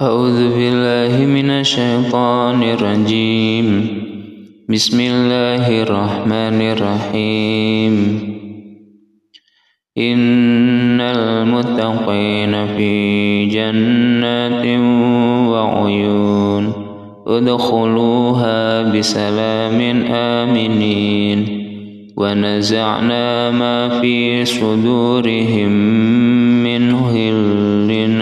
أعوذ بالله من الشيطان الرجيم. بسم الله الرحمن الرحيم. إن المتقين في جنات وعيون. ادخلوها بسلام آمنين. ونزعنا ما في صدورهم من غل.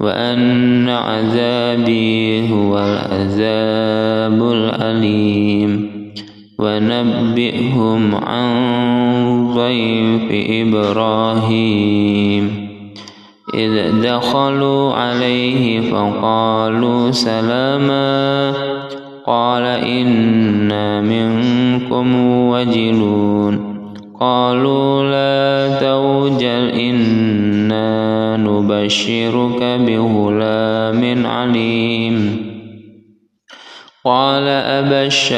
وأن عذابي هو العذاب الأليم. ونبئهم عن ضيف إبراهيم. إذ دخلوا عليه فقالوا سلاما. قال إنا منكم وجلون. قالوا لا إنا نبشرك بغلام عليم. قال أبشرتموه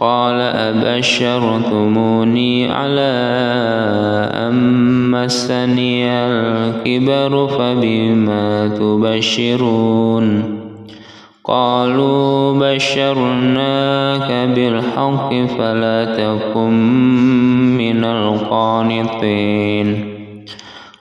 قال أبشرتموني على أن مسني الكبر فبما تبشرون؟ قالوا بشرناك بالحق فلا تكن من القانطين.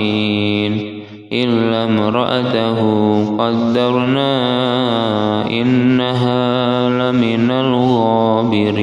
أجمعين إلا امرأته قدرنا إنها لمن الغابرين.